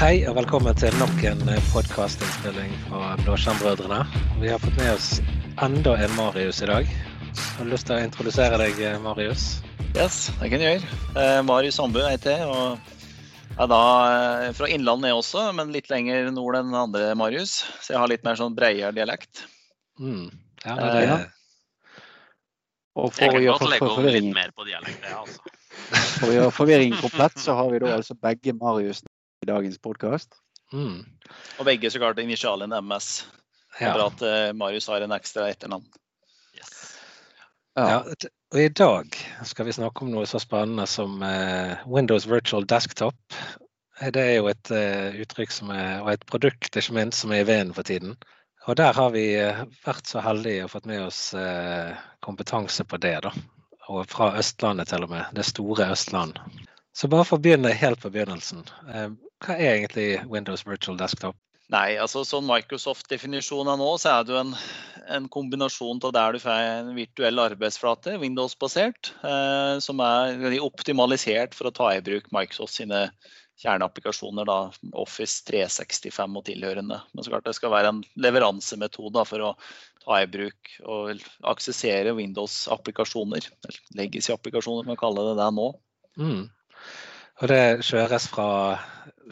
Hei og velkommen til nok en podkastinnspilling fra Blåskjermbrødrene. Vi har fått med oss enda en Marius i dag. Har du lyst til å introdusere deg, Marius? Yes, det kan jeg gjøre. Eh, Marius Ambu heter jeg. og er da eh, fra Innlandet jeg også, men litt lenger nord enn andre Marius. Så jeg har litt mer sånn bredere dialekt. Mm. Ja, Eh, det, Og Jeg for å kan gjøre godt for, legge for, litt mer på dialekt, det, altså. for å gjøre forvirringen komplett, så har vi da altså begge Marius i dagens podkast. mm. Og begge så klart initialen MS. ja. Bra at uh, Marius har en ekstra etternavn. Yes. Ja, ja. og I dag skal vi snakke om noe så spennende som uh, Windows Virtual Desktop. Eh, Det er jo et uh, uttrykk som er, og et produkt ikke minst, som er i vinden for tiden. Og der har vi vært så heldige og fått med oss kompetanse på det. da. Og fra Østlandet til og med. Det store Østland. Så bare for å begynne helt på begynnelsen. Hva er egentlig Windows Virtual Desktop? Nei, altså sånn Microsoft-definisjonen nå, så er det jo en, en kombinasjon av der du får en virtuell arbeidsflate, Windows-basert, eh, som er optimalisert for å ta i bruk Microsoft sine kjerneapplikasjoner, da, Office 365 og tilhørende. Men så klart det skal være en leveransemetode for å ta i bruk og aksessere Windows-applikasjoner, eller legacy-applikasjoner, man kaller det det nå. Mm. Og det kjøres fra,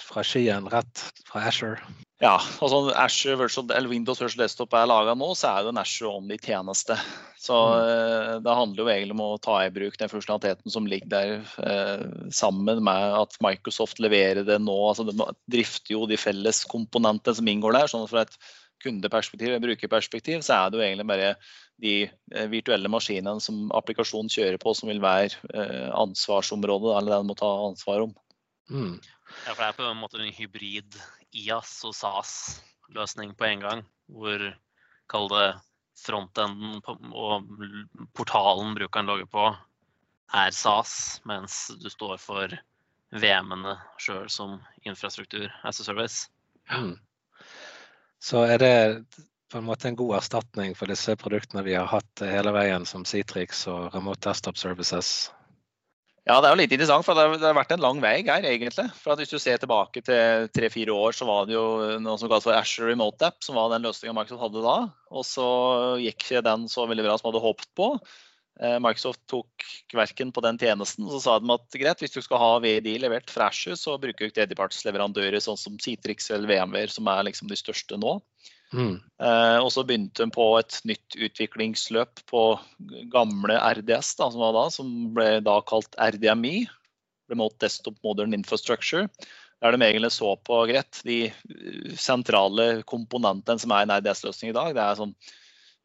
fra skien rett fra Asher. Ja, altså Asher Virtual, eller Windows Virtual Desktop er laga nå, så er det en Azure Only-tjeneste. Så mm. det handler jo egentlig om å ta i bruk den funksjonaliteten som ligger der, eh, sammen med at Microsoft leverer det nå. altså De drifter jo de felles komponentene som inngår der. sånn Fra et kundeperspektiv, et brukerperspektiv, så er det jo egentlig bare de eh, virtuelle maskinene som applikasjonen kjører på, som vil være eh, ansvarsområdet, eller den må ta ansvar om. Mm. Ja, for det er på en måte en hybrid IAS og SAS-løsning på en gang. Hvor, kall det frontenden og portalen brukeren logger på, er SAS, mens du står for VM-ene sjøl som infrastruktur as a service. Mm. Så er det på en måte en god erstatning for disse produktene vi har hatt hele veien, som Citrix og Remote Desktop Services. Ja, det er jo litt interessant, for det har, vært en lang vei her, egentlig. For Hvis du ser tilbake til tre-fire år, så var det jo noe som kalles for Asher Remote App, som var den løsninga Microsoft hadde da. Og så gikk den så veldig bra som hadde håpet på. Eh, Microsoft tok kverken på den tjenesten, så sa de at greit, hvis du skal ha VDI levert fra Asher, så bruker du ikke tredjepartsleverandører sånn som Citrix eller VMware, som er liksom de største nå. Mm. Eh, og så begynte hun på et nytt utviklingsløp på gamle RDS, da, som da, som ble da kalt RDMI, Remote Desktop Modern Infrastructure. Der de egentlig så på greit, de eh, sentrale komponentene som er en RDS-løsning i dag. Det er sånn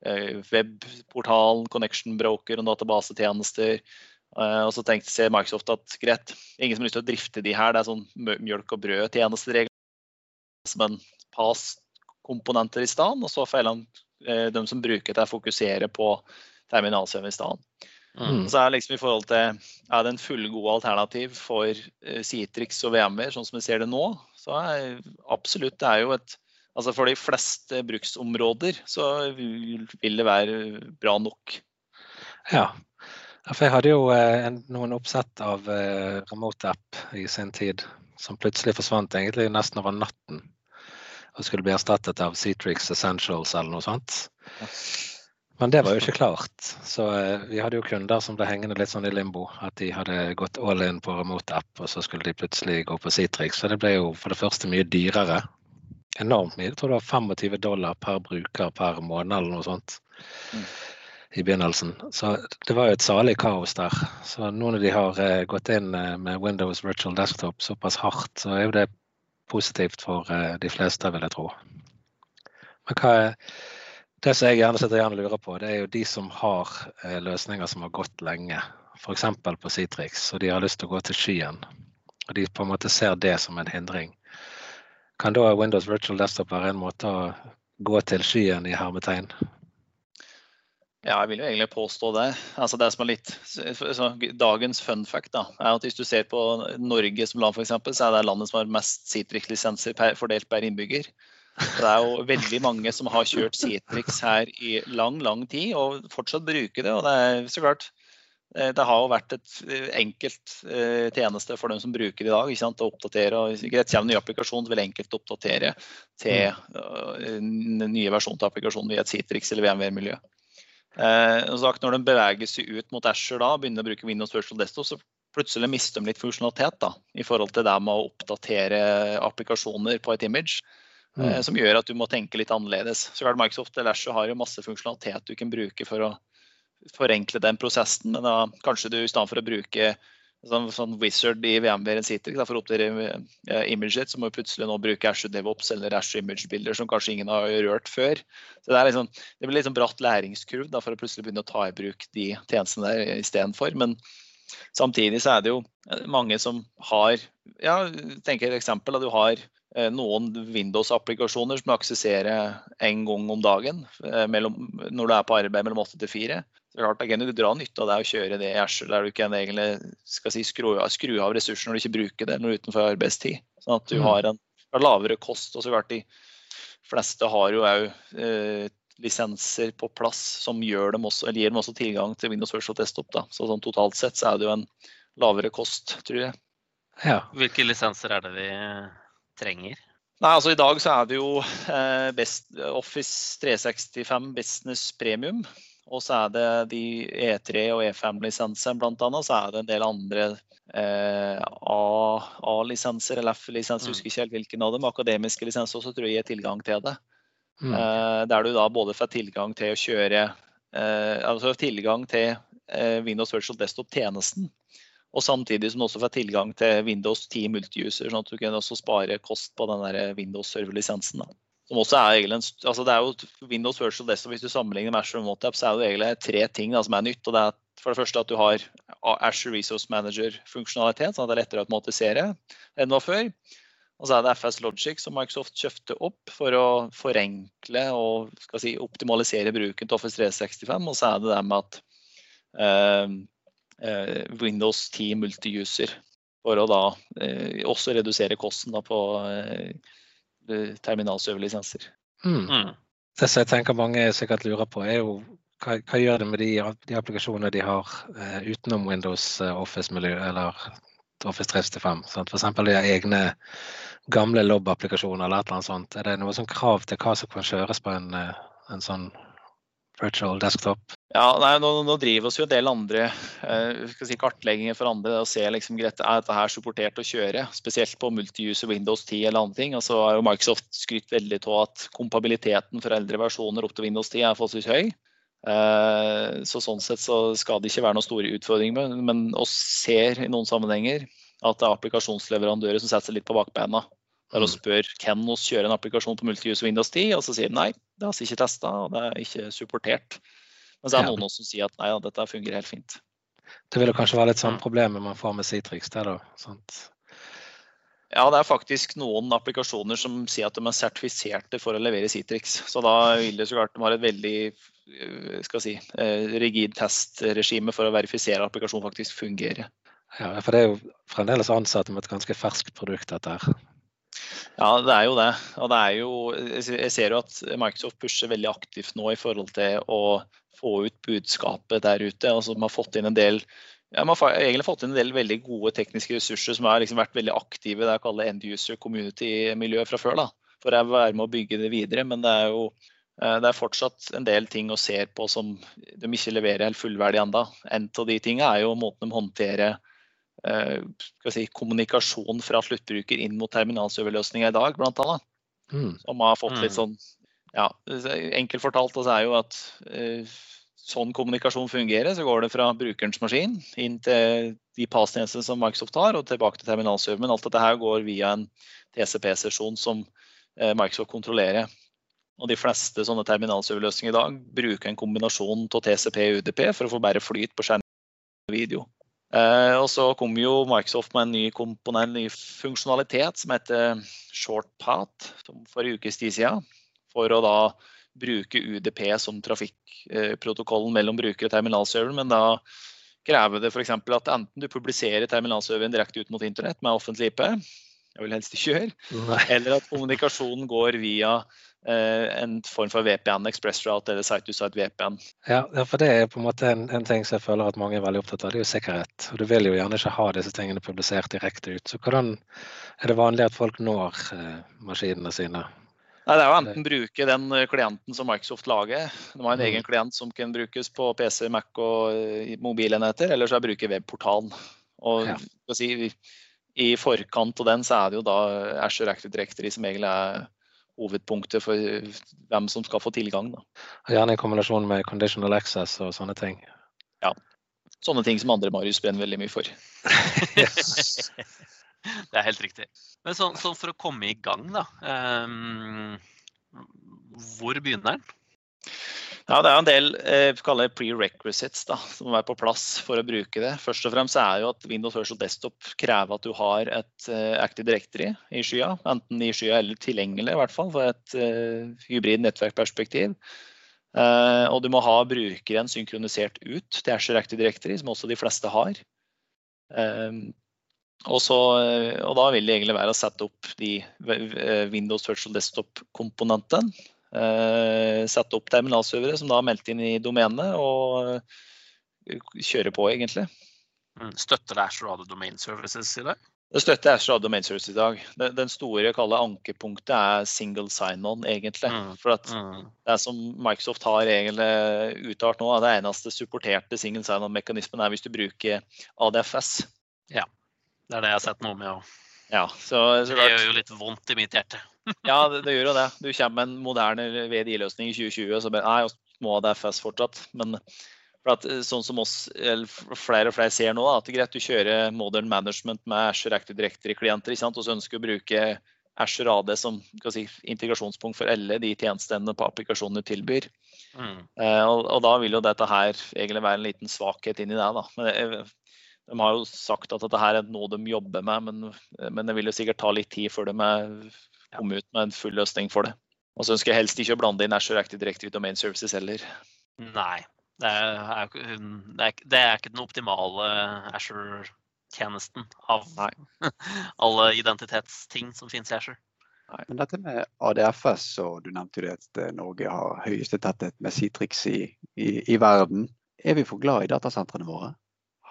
eh, webportal, connection broker og databasetjenester. Eh, og så tenkte ser Microsoft at greit, ingen som har lyst til å drifte de her. Det er sånn mjølk og brød-tjenester som en PAS-komponenter i stedet. Og så får eh, de som bruker det, fokusere på terminalserver i stedet. Mm. Så er det liksom i forhold til er det en fullgod alternativ for eh, Citrix og VM-er, sånn som vi ser det nå, så er absolutt det er jo et Altså for de fleste bruksområder så vil det være bra nok. Ja. For jeg hadde jo eh, en, noen oppsett av eh, Remote App i sin tid som plutselig forsvant egentlig nesten over natten. Og skulle bli erstattet av Citrix Essentials eller noe sånt. Men det var jo ikke klart. Så eh, vi hadde jo kunder som ble hengende litt sånn i limbo. At de hadde gått all in på Remote App, og så skulle de plutselig gå på Citrix. Så det ble jo for det første mye dyrere. Enormt mye. Jeg tror det var 25 dollar per bruker per måned eller noe sånt. Mm. I begynnelsen. Så det var jo et salig kaos der. Så nå når de har eh, gått inn eh, med Windows Virtual Desktop såpass hardt, så er jo det positivt for eh, de fleste, vil jeg tro. Men hva er det som jeg gjerne sitter igjen og lurer på, det er jo de som har eh, løsninger som har gått lenge. F.eks. på Citrix, og de har lyst til å gå til skyen. Og de på en måte ser det som en hindring. Kan da Windows Virtual Desktop være en måte å gå til skyen i hermetegn? Ja, jeg vil jo egentlig påstå det. Altså det som er litt, så Dagens fun fact da, er at hvis du ser på Norge som land, for eksempel, så er det landet som har mest Citrix-lisenser fordelt per innbygger. Så Det er jo veldig mange som har kjørt Citrix her i lang, lang tid og fortsatt bruker det. og det er så klart Eh, Det har jo vært et eh, enkelt eh, tjeneste for dem som bruker det i dag. Ikke sant? Å oppdatere, og Greit, kommer en ny applikasjon, så vil enkelt oppdatere til eh, nye versjon av applikasjonen via et Citrix eller VMware-miljø. Eh, og sagt, når de beveger seg ut mot Azure da, begynner å bruke Windows Virtual Desktop, så plutselig mister de litt funksjonalitet da, i forhold til det med å oppdatere applikasjoner på et image. Mm. eh, Som gjør at du må tenke litt annerledes. Så klart Microsoft eller Azure har jo masse funksjonalitet du kan bruke for å forenkle den prosessen. Men da kanskje du i stedet for å bruke sånn, sånn wizard i VMware Citrix for å oppdatere uh, imaget, så må vi plutselig nå bruke Azure DevOps eller Azure Image Builder som kanskje ingen har rørt før. Så Det, er liksom, det blir sånn bratt læringskurv da, for å plutselig begynne å ta i bruk de tjenestene der istedenfor. Men samtidig så er det jo eh, mange som har ja, tenker et eksempel. at du har eh, noen Windows-applikasjoner som aksesserer en gang om dagen eh, mellom, når du er på arbeid mellom 8 til 4. Så klart, da kan du dra nytte av det å kjøre det i Azure der du kan egentlig skal si, skru, av- skru av ressurser når du ikke bruker det når du er utenfor arbeidstid. Sånn at du Mm. har en har lavere kost. og så klart De fleste har jo òg eh, lisenser på plass som gjør dem også, eller gir dem også tilgang til Windows Virtual Desktop. Da. Så sånn totalt sett så er det jo en lavere kost, tror jeg. Ja. Hvilke lisenser er det vi trenger? Nei, altså I dag så er det jo eh, best, Office 365 Business Premium. Og så er det de E3 og E5-lisensene bl.a. Så er det en del andre eh, A-lisenser eller F-lisenser, Mm. husker ikke helt hvilken av dem. Akademiske lisenser også tror jeg gir tilgang til det. Mm. Eh, der du da både får tilgang til å kjøre eh, altså tilgang til eh, Windows Virtual Desktop-tjenesten. Og samtidig som du også får tilgang til Windows 10 multiuser, sånn at du kan også spare kost på den der Windows Server-lisensen. da. Som også er egentlig en, altså det er jo Windows Virtual Desktop, Hvis du sammenligner med Azure Remote App, så er det egentlig tre ting da, som er nytt. og det er For det første at du har Azure Resource Manager-funksjonalitet, sånn at det er lettere å automatisere enn det var før. Og så er det FS Logic som Microsoft kjøpte opp for å forenkle og si, optimalisere bruken til Office 365. Og så er det det med at eh, eh, Windows 10 multi-user. For å da eh, også redusere kosten da, på eh, terminalserverlisenser. Mm. Mm. Det som jeg tenker mange sikkert lurer på, er jo hva, hva gjør det med de, de applikasjonene de har uh, utenom Windows eh, Office-miljø eller Office 365? F.eks. De har egne gamle lob-applikasjoner eller et eller annet sånt. Er det noe sånn krav til hva som kan kjøres på en, eh, en sånn virtual desktop? Ja, nei, nå, nå driver oss jo en del andre eh, si kartlegginger for andre og ser liksom, er dette her supportert å kjøre. Spesielt på multi-user Windows 10 eller andre ting. Og så har jo Microsoft skrytt veldig av at kompabiliteten for eldre versjoner opp til Windows 10 er forholdsvis høy. Eh, så sånn sett så skal det ikke være noen store utfordringer men vi ser i noen sammenhenger at det er applikasjonsleverandører som setter seg litt på bakbeina. Der og spør kan vi kjøre en applikasjon på multi-use Windows 10, og så sier de nei, det har vi ikke testa, og det er ikke supportert. Men så er det Ja. noen som sier at nei, ja, dette fungerer helt fint. Det vil kanskje være litt sånn Mm. problemet man får med Citrix. der, da, sant? Ja, det er faktisk noen applikasjoner som sier at de er sertifiserte for å levere Citrix. Så da vil det så klart de har et veldig eh, skal si, eh, rigid testregime for å verifisere at applikasjonen faktisk fungerer. Ja, for det er jo fremdeles ansatt med et ganske ferskt produkt, dette her. Ja, det er jo det. Og det er jo, jeg ser jo at Microsoft pusher veldig aktivt nå i forhold til å få ut budskapet der ute. Altså, man har fått inn en del ja, man har egentlig fått inn en del veldig gode tekniske ressurser som har liksom vært veldig aktive i det jeg kaller end user community-miljøet fra før. da, For å være med å bygge det videre. Men det er jo eh, det er fortsatt en del ting å se på som de ikke leverer helt fullverdig ennå. En av de tingene er jo måten de håndterer si, kommunikasjon fra sluttbruker inn mot terminalserverløsninga i dag, blant annet. Mm. Som har fått litt Mm. sånn ja, Enkelt fortalt altså er jo at eh, sånn kommunikasjon fungerer, så går det fra brukerens maskin inn til de passtjenestene som Microsoft har, og tilbake til terminalserver. Men alt dette her går via en TCP-sesjon som eh, Microsoft kontrollerer. Og de fleste sånne terminalserverløsninger i dag bruker en kombinasjon av TCP og UDP for å få bedre flyt på skjerm og video. Eh, og så kom jo Microsoft med en ny komponent, en ny funksjonalitet som heter ShortPath som for en ukes tid siden. For å da bruke UDP som trafikkprotokollen mellom bruker og terminalserveren. Men da krever det f.eks. at enten du publiserer terminalserveren direkte ut mot internett med offentlig IP, jeg vil helst ikke gjøre, eller at kommunikasjonen går via en form for VPN, Express Route eller Site-to-Site VPN. Ja, for det er på en måte en, en, ting som jeg føler at mange er veldig opptatt av, det er jo sikkerhet. Og du vil jo gjerne ikke ha disse tingene publisert direkte ut. Så hvordan er det vanlig at folk når eh, maskinene sine? Nei, Det er jo enten bruke den eh, klienten som Microsoft lager. De har en mm. egen klient som kan brukes på PC, Mac og eh, mobilenheter, eller så er bruke webportalen. Og ja. si, I forkant av den så er det jo da Azure Active Directory som egentlig er hovedpunktet for hvem som skal få tilgang. Da. Gjerne i kombinasjon med conditional access og sånne ting. Ja. Sånne ting som andre Marius brenner veldig mye for. Det er helt riktig. Men sånn, så for å komme i gang, da. Um, hvor begynner den? Ja, Det er en del eh, prerequisites da, som må være på plass for å bruke det. Først og fremst er jo at Windows Virtual Desktop krever at du har et eh, Active Directory i skya. Enten i skya eller tilgjengelig, i hvert fall, for et eh, hybrid nettverkperspektiv. Eh, og du må ha brukeren synkronisert ut til Asher Active Directory, som også de fleste har. Um, og, så, eh, og, da vil det egentlig være å sette opp de eh, Windows Virtual Desktop-komponentene. Eh, sette opp terminalservere som da er meldt inn i domenet, og kjøre på, egentlig. Mm, støtter det Azure Radio Domain Services i dag? Det støtter Ashore Radio Domain Services i dag. Den store kalle ankepunktet er single sign-on, egentlig. Mm, For at mm. det som Microsoft har egentlig uttalt nå, det eneste supporterte single sign-on-mekanismen er hvis du bruker ADFS. Ja. Det er det jeg har sett noe med òg. Ja, så, så det gjør jo litt vondt i mitt hjerte. Ja, det, det, gjør jo det. Du kommer med en moderne VDI-løsning i 2020, og så bare Nei, må ha DFS fortsatt. Men for at, sånn som oss, flere og flere ser nå, at det er greit du kjører modern management med Asher Active Directory-klienter, og så ønsker du å bruke Asher AD som si, integrasjonspunkt for alle de tjenestene på applikasjonene tilbyr. Mm. Eh, og, og, da vil jo dette her egentlig være en liten svakhet inni det. Da. Men de har jo sagt at dette her er noe de jobber med, men, men det vil jo sikkert ta litt tid før de kommer ut med en full løsning for det. Og så ønsker jeg helst ikke å blande inn Azure Active Directive Domain Services heller. Nei, det er, det er, det er ikke den optimale Azure-tjenesten av Nei. alle identitetsting som finnes i Azure. Nei, men dette med ADFS, og du nevnte jo det at Norge har høyeste tetthet med Citrix i, i, i verden. Er vi for glad i datasentrene våre?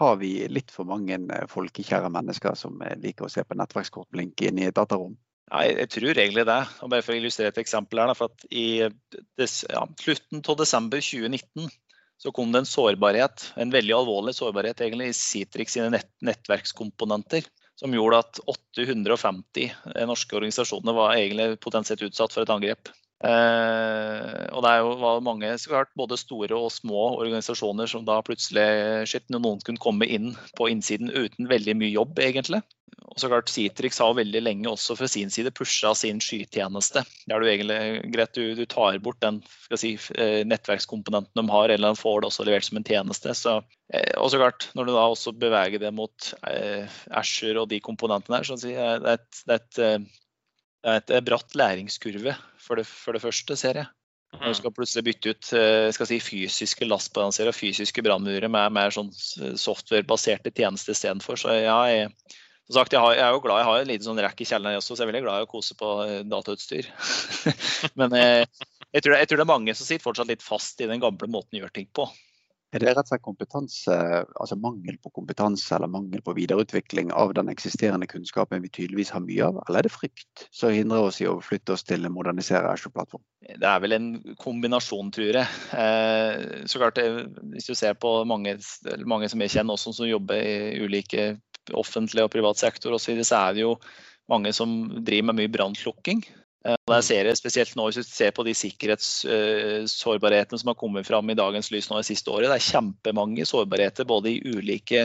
har vi litt for mange eh, folkekjære mennesker som eh, liker å se på nettverkskort blinke inn i et datarom? Ja, jeg tror egentlig det. Og bare for å illustrere et eksempel her. for at I des, ja, slutten av desember 2019 så kom det en sårbarhet, en veldig alvorlig sårbarhet egentlig i Citrix sine nett, nettverkskomponenter. Som gjorde at 850 eh, norske organisasjoner var egentlig potensielt utsatt for et angrep. Eh, og det jo, var mange klart, både store og små organisasjoner som da plutselig shit, noen kunne komme inn på innsiden uten veldig mye jobb, egentlig. Og så klart Citrix har veldig lenge også fra sin side pusha sin skytjeneste. Det er du egentlig greit du, du tar bort den si, eh, nettverkskomponenten de har, eller de får det også levert som en tjeneste. Så, eh, og så klart, når du da også beveger det mot eh, Asher og de komponentene der, så det er et, det er et et bratt læringskurve for det, for det første, ser jeg. Når du mm. skal plutselig bytte ut eh, skal si, fysiske lastbalanserer og fysiske brannmurer med mer sånn softwarebaserte tjenester istedenfor. Så ja, jeg, som sagt, jeg, har, jeg, er jo glad jeg har en liten sånn rekk i kjelleren også, så jeg er veldig glad i å kose på eh, datautstyr. Men jeg, eh, jeg, tror jeg, tror det, er mange som sitter fortsatt litt fast i den gamle måten å gjøre ting på. Er det rett og slett kompetanse, altså mangel på kompetanse eller mangel på videreutvikling av den eksisterende kunnskapen vi tydeligvis har mye av, eller er det frykt som hindrer oss i å flytte oss til en modernisere Azure-plattform? Det er vel en kombinasjon, tror jeg. Eh, så klart, eh, Hvis du ser på mange, mange som jeg kjenner også som jobber i ulike offentlig og privat sektor osv., så, så er det jo mange som driver med mye brannslukking. Eh, jeg ser det spesielt nå Hvis du ser på de sikkerhetssårbarhetene som har kommet fram i dagens lys nå det siste året, det er kjempemange sårbarheter både i ulike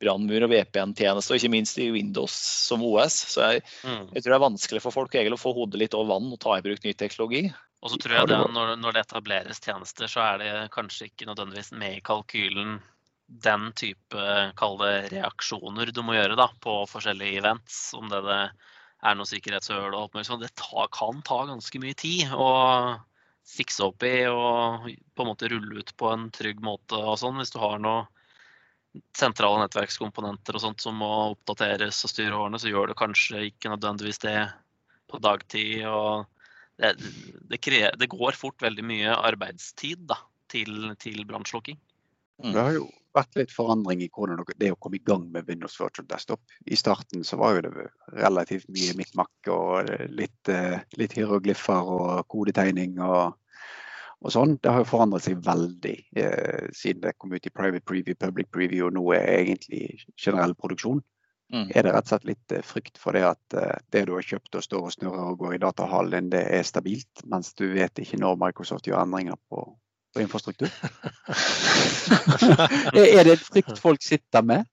brannmur- og VPN-tjenester, og ikke minst i Windows som OS. Så jeg, mm. jeg, tror det er vanskelig for folk egentlig å få hodet litt over vann og ta i bruk ny teknologi. Og så tror jeg det, når, når det etableres tjenester, så er det kanskje ikke nødvendigvis med i kalkylen den type kall det reaksjoner du må gjøre da, på forskjellige events. Om det, det er noe sikkerhetshull og alt sånt. Det ta, kan ta ganske mye tid å fikse opp i og på en måte rulle ut på en trygg måte og sånn. Hvis du har noe sentrale nettverkskomponenter og sånt som må oppdateres og styre årene, så gjør det kanskje ikke nødvendigvis det på dagtid. og det, det, krever, det, går fort veldig mye arbeidstid da, til, til brannslukking. Mm. Det har jo vært litt forandring i hvordan det å komme i gang med Windows Virtual Desktop. I starten så var jo det relativt mye mikk-makk og litt, eh, litt hieroglyffer og kodetegning og, og, sånn. Det har jo forandret seg veldig eh, siden det kom ut i private preview, public preview og nå er egentlig generell produksjon. Mm. Er det rett og slett litt eh, frykt for det at eh, det du har kjøpt og står og snurrer og går i datahallen, det er stabilt, mens du vet ikke når Microsoft gjør endringer på, på infrastruktur? er det et frykt folk sitter med?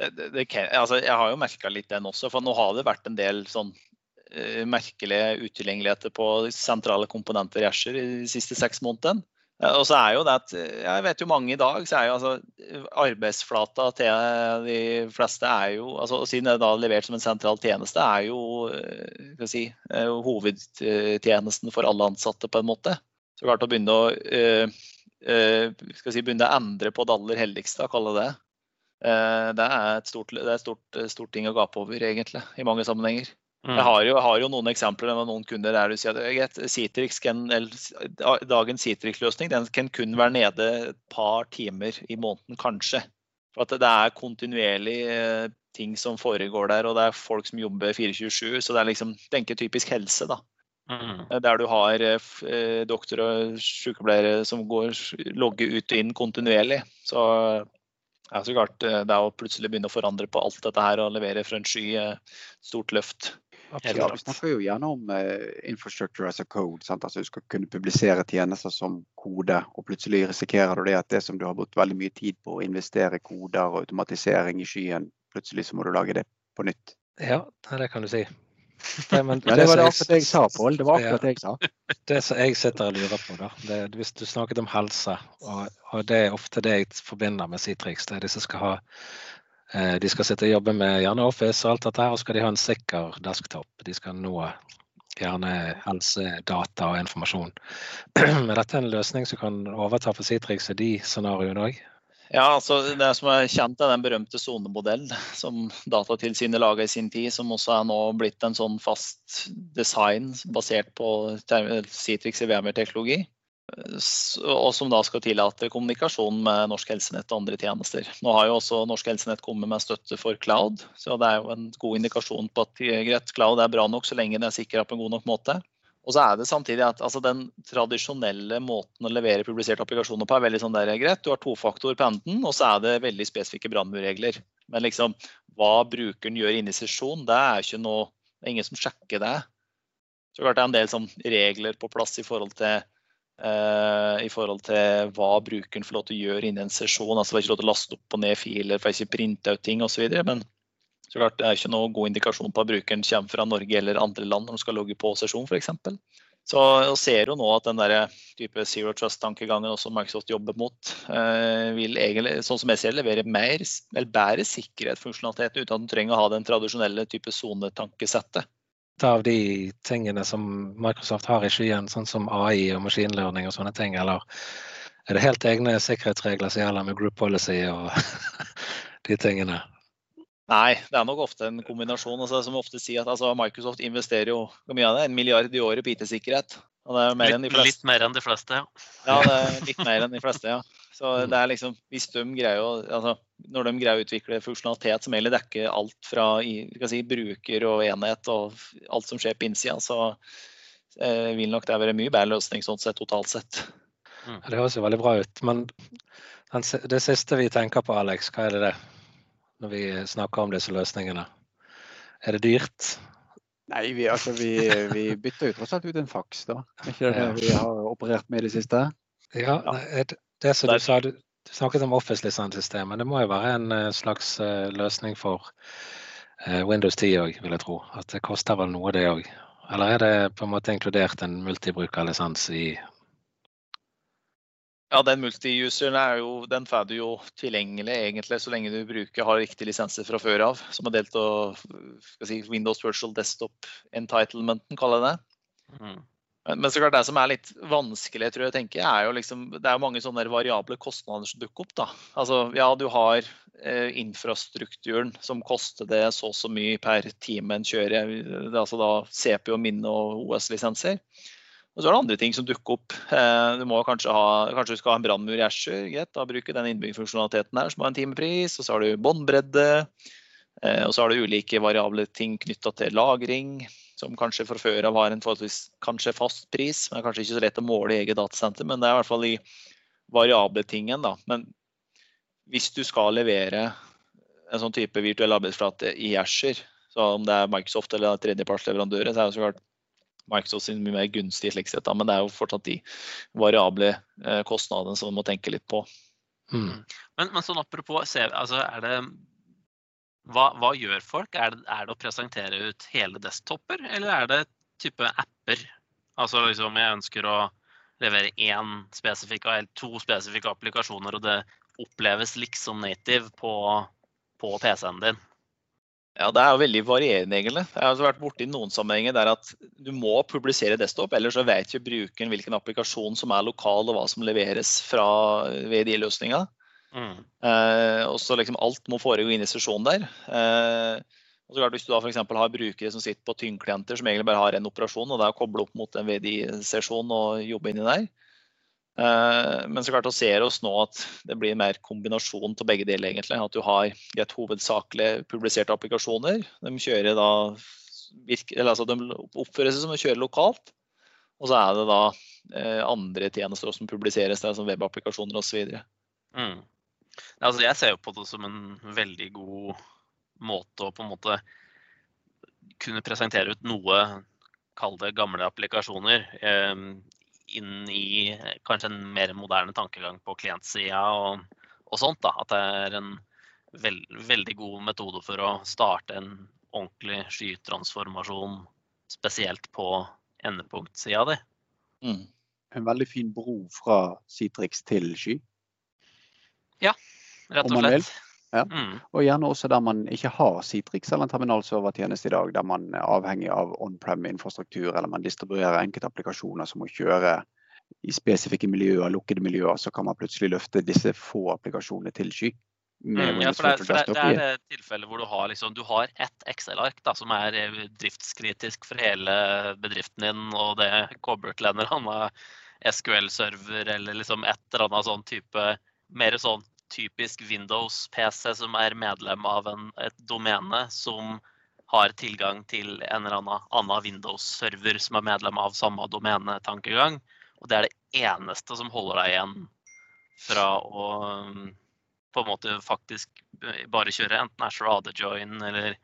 Det, det, altså, jeg har jo merka litt den også, for nå har det vært en del sånn uh, merkelige utilgjengeligheter på sentrale komponenter i Asher de siste seks månedene. Og så er jo det at Jeg vet jo mange i dag, så er jo altså arbeidsflata til de fleste er jo altså Siden det er da levert som en sentral tjeneste, er jo uh, si, hovedtjenesten for alle ansatte, på en måte. Så klart å begynne å, uh, uh, si, begynne å endre på det aller helligste, kalle det uh, det. er et stort, det er et stort, stort, ting å gape over, egentlig, i mange sammenhenger. Mm. Jeg, har jo, jeg, har jo, noen eksempler med noen kunder der du sier at Citrix kan, dagens Citrix-løsning den kan kun være nede et par timer i måneden, kanskje. For at det er kontinuerlig ting som foregår der, og det er folk som jobber 24-7. Så det er liksom, tenker typisk helse, da. Mm. Eh, der du har eh, eh, doktor og sykepleiere som går, logger ut og inn kontinuerlig. Så ja, så klart, det er å plutselig begynne å forandre på alt dette her og levere fra en sky stort løft. Ja, vi snakker jo gjerne om infrastructure as a code. Sant? Altså Du skal kunne publisere tjenester som kode, og plutselig risikerer du det at det som du har brukt veldig mye tid på å investere koder og automatisering i skyen, plutselig så må du lage det på nytt. Ja, det kan du si. Det, men, ja, det var det akkurat jeg sa, Pål. Det var akkurat det jeg sa. Det som jeg sitter og lurer på, da, det, hvis du snakket om helse, og, og, det er ofte det jeg forbinder med Citrix, det er de som skal ha eh, de skal sitte og jobbe med gjerne Office og alt dette her, og skal de ha en sikker desktop. De skal nå gjerne helsedata og informasjon. Men dette er en løsning som kan overta for Citrix i de scenarioene òg? Ja, altså Det som er kjent, er den berømte sonemodellen som Datatilsynet laga i sin tid, som også er nå blitt en sånn fast design basert på Citrix i VMR-teknologi. Og som da skal tillate kommunikasjon med Norsk Helsenett og andre tjenester. Nå har jo også Norsk Helsenett kommet med støtte for cloud, så det er jo en god indikasjon på at greit, cloud er bra nok så lenge det er sikra på en god nok måte. Og så er det samtidig at altså, den tradisjonelle måten å levere publiserte applikasjoner på er veldig sånn der, greit. Du har tofaktor på enden, og så er det veldig spesifikke brannmurregler. Men liksom, hva brukeren gjør inne i sesjon, det er ikke noe Det er ingen som sjekker det. Så klart det er en del sånn, regler på plass i forhold til Uh, i forhold til hva brukeren får lov til å gjøre innen en sesjon. altså Får ikke lov til å laste opp og ned filer, får ikke printe ut ting osv. Men så klart, Det er ikke noe god indikasjon på at brukeren kommer fra Norge eller andre land når de skal logge på sesjon f.eks. Så jeg ser jo nå at den der type zero trust-tankegangen også Microsoft jobber mot, eh, vil egentlig, sånn som jeg ser levere mer, eller bedre sikkerhetsfunksjonalitet uten at den trenger å ha den tradisjonelle type sonetankesettet. Av de tingene som Microsoft har i skyen, sånn som AI og maskinlearning og sånne ting, eller er det helt egne sikkerhetsregler som gjelder med group policy og de tingene? Nei, det er nok ofte en kombinasjon. Altså, som ofte sier at altså, Microsoft investerer jo hvor mye av det? En milliard i året på IT-sikkerhet. Litt, litt, mer enn de fleste, ja. Ja, det er litt mer enn de fleste, ja. Så mm. det er liksom, hvis de greier å, altså, Når de greier å utvikle funksjonalitet som egentlig dekker alt fra si, bruker og enhet og alt som skjer på innsida, så eh, vil nok det være mye bedre løsning sånn sett totalt sett. Mm. Det høres jo veldig bra ut. Men det siste vi tenker på, Alex, hva er det det? Når vi snakker om disse løsningene? Er det dyrt? Nei, vi, altså, vi, vi bytter jo tross alt ut en faks, da. Er ikke det vi har operert med i det siste? Ja, det, det som du sa, du, du snakket om Office-lisenssystemet. Det må jo være en eh, slags uh, løsning for uh, Windows 10 òg, vil jeg tro. At det koster vel noe, det òg. Eller er det på en måte inkludert en multibrukerlisens i ja, den multi-useren er jo, den får du jo tilgjengelig egentlig så lenge du bruker, har riktige lisenser fra før av, som er delt av si, Windows Virtual Desktop Entitlementen, kaller jeg det. Mm. Men så klart det som er litt vanskelig, tror jeg, tenker, er jo liksom, det er jo mange sånne variable kostnader som dukker opp. da. Altså, Ja, du har eh, infrastrukturen som koster det så og så mye per time en kjører. Det er altså da CPU, minne og OS-lisenser. Og så er det andre ting som dukker opp. Eh, du må kanskje, ha, kanskje du skal ha en brannmur i Asher. Greit, da bruker den innbyggerfunksjonaliteten der som har en timepris. Og så har du båndbredde. Eh, og så har du ulike variable ting knytta til lagring, som kanskje fra før av har en forholdsvis kanskje fast pris. Men det er kanskje ikke så lett å måle i eget datasenter, men det er i hvert fall de variable tingen. Da. Men hvis du skal levere en sånn type virtuell arbeidsflate i Asher, så om det er Microsoft eller tredjepartsleverandører, så er det så klart Microsoft sin mye mer gunstig slik sett, da, men det er jo fortsatt de variable eh, kostnadene som man må tenke litt på. Mm. Men, men sånn apropos altså er det hva, hva gjør folk? Er det, er det å presentere ut hele desktoper, eller er det type apper? Altså liksom jeg ønsker å levere én spesifikk eller to spesifikke applikasjoner, og det oppleves liksom native på, på PC-en din. Ja, Det er jo veldig varierende, egentlig. Jeg har vært borti noen sammenhenger der at du må publisere desktop, ellers så vet ikke brukeren hvilken applikasjon som er lokal og hva som leveres fra VDI-løsninga. Mm. Eh, og så liksom alt må foregå inn i sesjonen der. Eh, og så klart Hvis du da for har brukere som sitter på tyngdklienter som egentlig bare har en operasjon, og det er å koble opp mot en VDI-sesjon og jobbe inni der, men så klart å ser oss nå at det blir mer kombinasjon til begge deler. egentlig, At du har et hovedsakelig publiserte applikasjoner. De kjører da, eller altså de oppfører seg som å kjøre lokalt. Og så er det da eh, andre tjenester som publiseres, der, som webapplikasjoner osv. Mm. Altså, jeg ser jo på det som en veldig god måte å på en måte kunne presentere ut noe, kall det gamle applikasjoner, eh, inn i kanskje en mer moderne tankegang på klientsida og, og, sånt. Da. At det er en veld, veldig god metode for å starte en ordentlig skytransformasjon, spesielt på endepunktsida di. Mm. En veldig fin bro fra Citrix til Sky? Ja, rett og slett. Ja. Mm. Og gjerne også der man ikke har Citrix eller en terminalservertjeneste i dag, der man er avhengig av on-prem-infrastruktur, eller man distribuerer enkeltapplikasjoner som må kjøre i spesifikke miljøer, lukkede miljøer, så kan man plutselig løfte disse få applikasjonene til sky. Mm, ja, for det, for det, det er det tilfellet hvor du har, liksom, du har ett Excel-ark som er eh, driftskritisk for hele bedriften din, og det kobler til en eller annen SQL-server eller liksom et eller annet sånn type mer sånn typisk Windows-PC som er medlem av en, et domene som har tilgang til en eller annen, annen Windows-server som er medlem av samme domenetankegang. Og det er det eneste som holder deg igjen fra å på en måte faktisk bare kjøre enten Ashore AD Join eller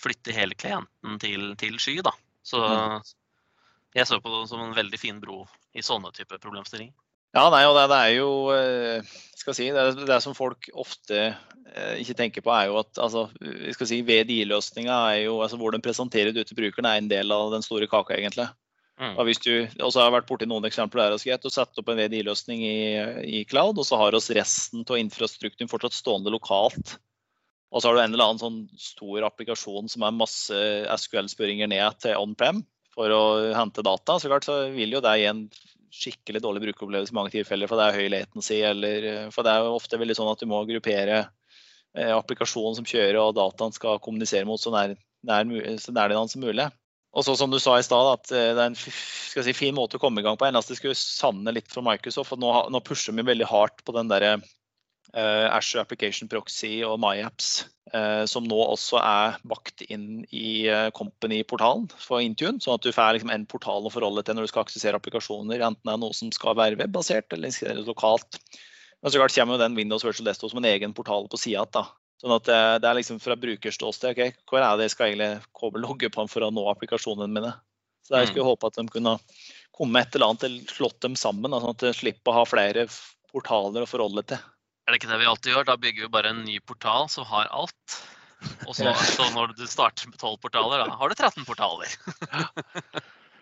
flytte hele klienten til, til sky. Da. Så mm. jeg så på det som en veldig fin bro i sånne typer problemstillinger. Ja, nei, og det, det, er jo eh, skal si, det, det som folk ofte eh, ikke tenker på, er jo at altså, vi skal si, VDI-løsninga er jo altså, hvor den presenterer det ut til brukeren, er en del av den store kaka, egentlig. Mm. Og hvis du også har vært borti noen eksempler der, greit, du setter opp en VDI-løsning i, i, cloud, og så har oss resten av infrastrukturen fortsatt stående lokalt. Og så har du en eller annen sånn stor applikasjon som er masse SQL-spørringer ned til on-prem for å hente data. Så klart så vil jo det igjen en skikkelig dårlig brukeropplevelse i mange tilfeller, for det er høy latency, eller eh, For det er jo ofte veldig sånn at du må gruppere eh, applikasjonen som kjører, og dataen skal kommunisere mot så nær, nær, så nær den som mulig. Og så som du sa i stad, at eh, det er en si, fin måte å komme i gang på. Eneste skulle savne litt for Microsoft. for Nå, nå pusher vi veldig hardt på den derre Azure Application Proxy og MyApps, uh, som nå også er bakt inn i uh, Company-portalen for Intune. Sånn at du får liksom en portal å forholde til når du skal aksessere applikasjoner, enten det er noe som skal være webbasert eller installeres lokalt. Men så klart kommer den Windows Virtual Desktop som en egen portal på sida igjen. Sånn at det, er liksom fra brukerståsted. Okay, hvor er det jeg skal egentlig kobbelogge på for å nå applikasjonene mine? Så jeg skulle mm. håpe at de kunne komme et eller annet eller slått dem sammen, sånn at de slipper å ha flere portaler å forholde til. Er det ikke det vi alltid gjør? Da bygger vi bare en ny portal som har alt. Og så, så når du starter med 12 portaler, da har du 13 portaler.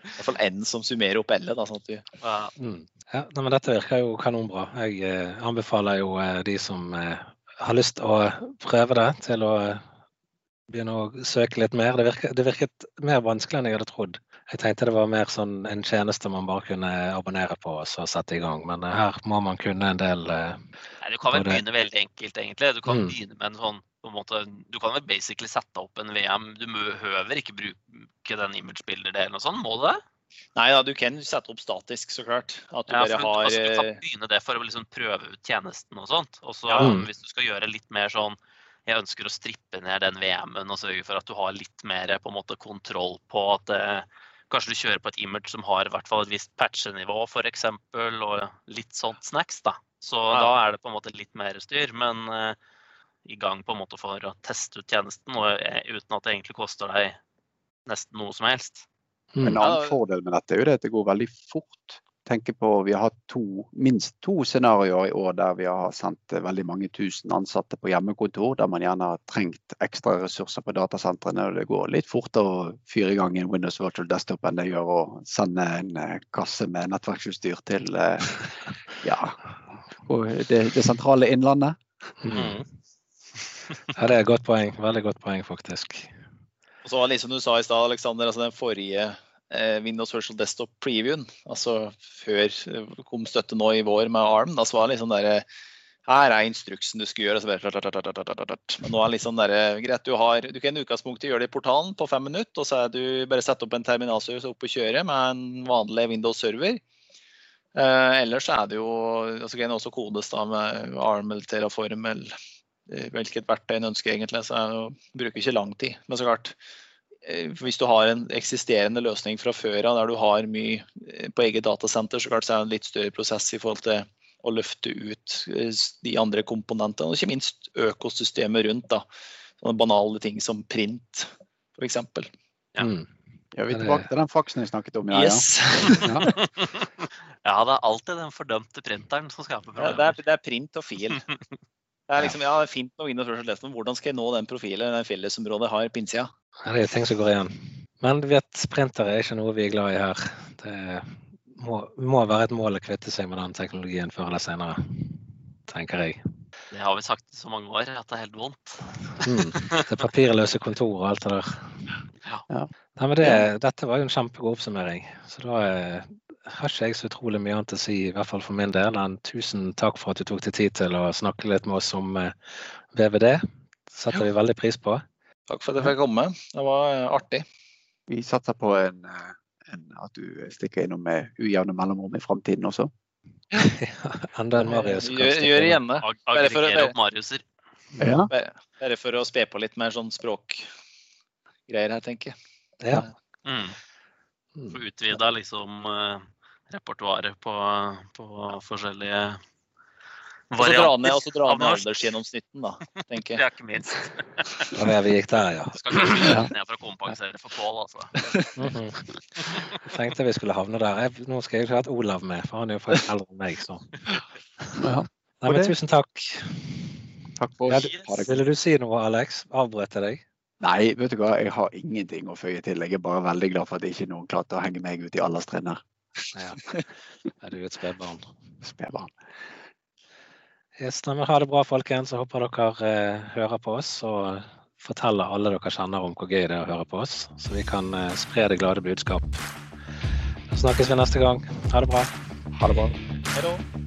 I hvert fall N som summerer opp alle. Da, sånn at du... ja. Mm. ja men dette virker jo kanonbra. Jeg eh, anbefaler jo eh, de som eh, har lyst å prøve det, til å eh, begynne å søke litt mer. Det virket, det virket mer vanskelig enn jeg hadde trodd. Jeg tenkte det var mer sånn en tjeneste man bare kunne abonnere på og så sette i gang. Men eh, her må man kunne en del uh, Nei, Du kan vel begynne veldig enkelt, egentlig. Du kan mm. begynne med en sånn på en måte, Du kan vel basically sette opp en VM. Du behøver ikke bruke den imagebilder-delen og sånn, må du det? Nei da, du kan sette opp statisk, så klart. At du Ja, bare har altså, du kan begynne det for å liksom prøve ut tjenesten og sånt. Og så Ja. Mm. hvis du skal gjøre litt mer sånn Jeg ønsker å strippe ned den VM-en og sørge for at du har litt mer på en måte kontroll på at eh, Kanskje du kjører på et image som har i hvert fall et visst patchenivå f.eks. Og litt sånt snacks, da. Så Ja. da er det på en måte litt mer styr. Men eh, i gang på en måte for å teste ut tjenesten og, eh, uten at det egentlig koster deg nesten noe som helst. Mm. En annen fordel med dette er jo det at det går veldig fort. Tenker på, Vi har hatt to, minst to scenarioer i år der vi har sendt eh, veldig mange tusen ansatte på hjemmekontor, der man gjerne har trengt ekstra ressurser på datasentrene. og Det går litt fortere å fyre i gang en Windows Virtual Desktop enn det gjør å sende en eh, kasse med nettverksutstyr til eh, ja, det, det sentrale innlandet. Mm. Ja, det er et godt poeng. Veldig godt poeng, faktisk. Og så var det liksom du sa i stad, Alexander, altså den forrige Windows Virtual Desktop previewen, altså før det kom støtte nå i vår med ARM, da så var det liksom derre her er instruksen du skal gjøre. Men nå er det liksom der, greit, du, har, du kan i utgangspunktet gjøre det i portalen på fem minutter. Og så er du bare sette opp en terminalservice opp og kjøre med en vanlig Windows-server. Eh, ellers er det jo altså kan også kodes da med ARM eller Terraform eller eh, hvilket verktøy en ønsker egentlig. Så jeg bruker ikke lang tid. Men så klart, eh, hvis du har en eksisterende løsning fra før av der du har mye eh, på eget datasenter, så klart så er det en litt større prosess i forhold til å løfte ut eh, de andre komponentene, og ikke minst økosystemet rundt. da. Sånne banale ting som print, f.eks. Ja. Mm. Ja, vi er tilbake til den faksen vi snakket om. Ja, Yes. ja. ja, det er alltid den fordømte printeren som skaper Ja, det, er, det er print og fil. Det er liksom, ja, det er fint med inn og Desktop, men hvordan skal jeg nå den profilen den fellesområdet har på innsida? Ja, det er ting som går igjen. Men du vet, sprinter er ikke noe vi er glad i her. Det må, må være et mål å kvitte seg med den teknologien før eller senere, tenker jeg. Det har vi sagt i så mange år at det er helt vondt. Mm. Det papirløse kontor og alt det der. Ja. Ja. Nei, men det, dette var jo en kjempegod oppsummering. Så da eh, har ikke jeg så utrolig mye annet å si, i hvert fall for min del, enn tusen takk for at du tok deg tid til å snakke litt med oss om VVD. Det setter vi veldig pris på. Takk for at jeg fikk komme. Det var eh, artig. Vi satser på en, eh, en, at du stikker innom med ujevne mellomrom i framtiden også. Enda en Marius. Gjør, gjør å- aggregere opp Mariuser. Ja. Bare, for å spe på litt mer sånn språkgreier her, tenker jeg. Ja. Mm. Mm. Få utvida liksom eh, repertoaret på, på forskjellige Og så dra ned, og så dra ned norsk. aldersgjennomsnitten, da, tenker Det jeg. er ikke minst. Da var vi gikk der, ja. Skal ned for å kompensere for Pål, altså. Mhm. Jeg tenkte vi skulle havne der. Jeg, nå skal jeg ikke ha et Olav med, for han er jo faktisk eldre enn meg. Så. Ja. Nei, men tusen takk. Takk for Ja, oss. det godt. Ville du si noe, Alex? Avbrøt jeg deg? Nei, vet du hva, jeg har ingenting å føye til. Jeg er bare veldig glad for at ikke noen klarte å henge meg ut i alderstrinnet. Ja. Er du et spedbarn? Spedbarn. Yes, nei, men ha det bra, folkens. Jeg håper dere eh, hører på oss og forteller alle dere kjenner om hvor gøy det er å høre på oss, så vi kan eh, spre det glade budskap. Så snakkes vi neste gang. Ha det bra. Ha det bra. Hei da.